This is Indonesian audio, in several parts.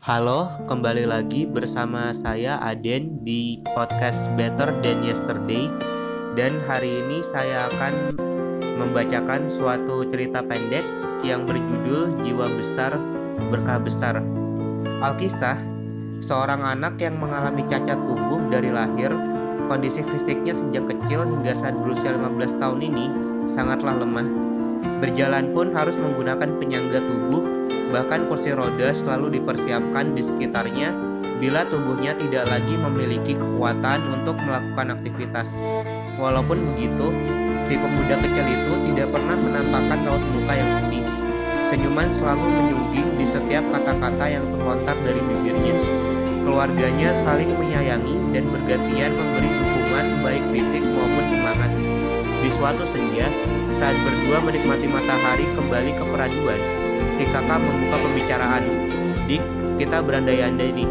Halo, kembali lagi bersama saya Aden di podcast Better Than Yesterday. Dan hari ini saya akan membacakan suatu cerita pendek yang berjudul Jiwa Besar Berkah Besar. Alkisah, seorang anak yang mengalami cacat tubuh dari lahir Kondisi fisiknya sejak kecil hingga saat berusia 15 tahun ini sangatlah lemah. Berjalan pun harus menggunakan penyangga tubuh Bahkan kursi roda selalu dipersiapkan di sekitarnya bila tubuhnya tidak lagi memiliki kekuatan untuk melakukan aktivitas. Walaupun begitu, si pemuda kecil itu tidak pernah menampakkan raut muka yang sedih. Senyuman selalu menyungging di setiap kata-kata yang terlontar dari bibirnya. Keluarganya saling menyayangi dan bergantian memberi dukungan baik fisik maupun semangat. Di suatu senja, saat berdua menikmati matahari kembali ke peraduan, si kakak membuka pembicaraan. Dik, kita berandai-andai nih.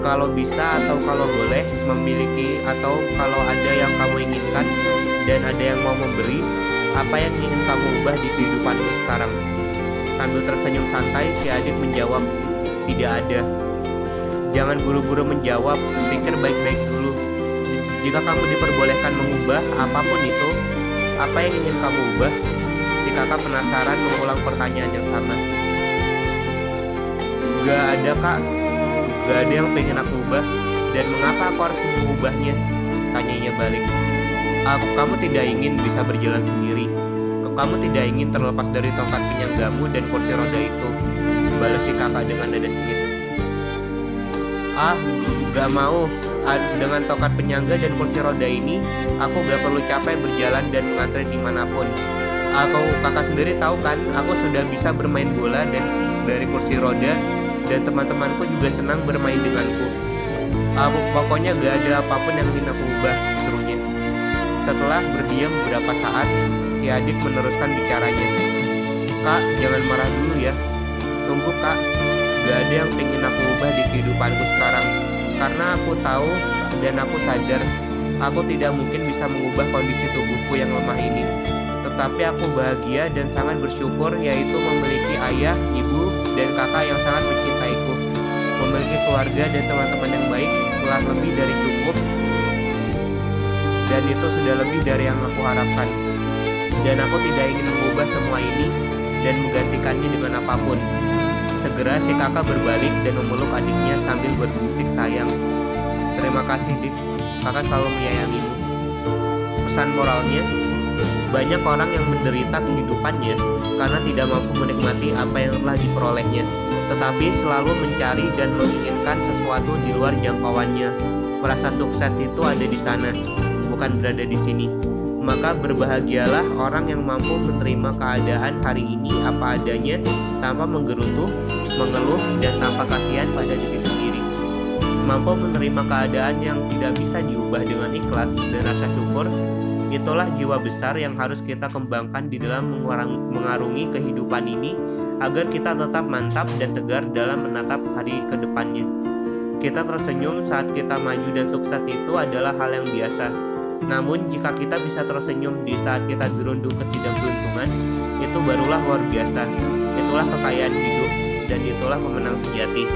Kalau bisa atau kalau boleh memiliki atau kalau ada yang kamu inginkan dan ada yang mau memberi, apa yang ingin kamu ubah di kehidupanmu sekarang? Sambil tersenyum santai, si adik menjawab, tidak ada. Jangan buru-buru menjawab, pikir baik-baik dulu. Jika kamu diperbolehkan mengubah apa pun itu, apa yang ingin kamu ubah? Si kakak penasaran mengulang pertanyaan yang sama. Gak ada kak, gak ada yang pengen aku ubah. Dan mengapa aku harus mengubahnya? Tanyanya balik. Aku, kamu tidak ingin bisa berjalan sendiri. Kamu tidak ingin terlepas dari tongkat penyanggamu dan kursi roda itu. Balas si kakak dengan nada sengit. Ah, gak mau. Dengan tongkat penyangga dan kursi roda ini, aku gak perlu capek berjalan dan mengantri di mana pun aku kakak sendiri tahu kan aku sudah bisa bermain bola dan dari kursi roda dan teman-temanku juga senang bermain denganku. Aku pokoknya gak ada apa pun yang ingin aku ubah serunya. Setelah berdiam beberapa saat si adik meneruskan bicaranya. Kak jangan marah dulu ya. Sungguh kak gak ada yang ingin aku ubah di kehidupanku sekarang. Karena aku tahu dan aku sadar aku tidak mungkin bisa mengubah kondisi tubuhku yang lemah ini tetapi aku bahagia dan sangat bersyukur yaitu memiliki ayah, ibu, dan kakak yang sangat mencintaiku. Memiliki keluarga dan teman-teman yang baik telah lebih dari cukup dan itu sudah lebih dari yang aku harapkan. Dan aku tidak ingin mengubah semua ini dan menggantikannya dengan apa pun. Segera si kakak berbalik dan memeluk adiknya sambil berbisik sayang. Terima kasih dik, kakak selalu menyayangimu. Pesan moralnya, banyak orang yang menderita kehidupannya karena tidak mampu menikmati apa yang telah diperolehnya, tetapi selalu mencari dan menginginkan sesuatu di luar jangkauannya. Merasa sukses itu ada di sana, bukan berada di sini. Maka berbahagialah orang yang mampu menerima keadaan hari ini apa adanya tanpa menggerutu, mengeluh, dan tanpa kasihan pada diri sendiri. Mampu menerima keadaan yang tidak bisa diubah dengan ikhlas dan rasa syukur Itulah jiwa besar yang harus kita kembangkan di dalam mengarungi kehidupan ini agar kita tetap mantap dan tegar dalam menatap hari ke depannya. Kita tersenyum saat kita maju dan sukses itu adalah hal yang biasa. Namun jika kita bisa tersenyum di saat kita dirundung ketidakberuntungan, itu barulah luar biasa. Itulah kekayaan hidup dan itulah pemenang sejati.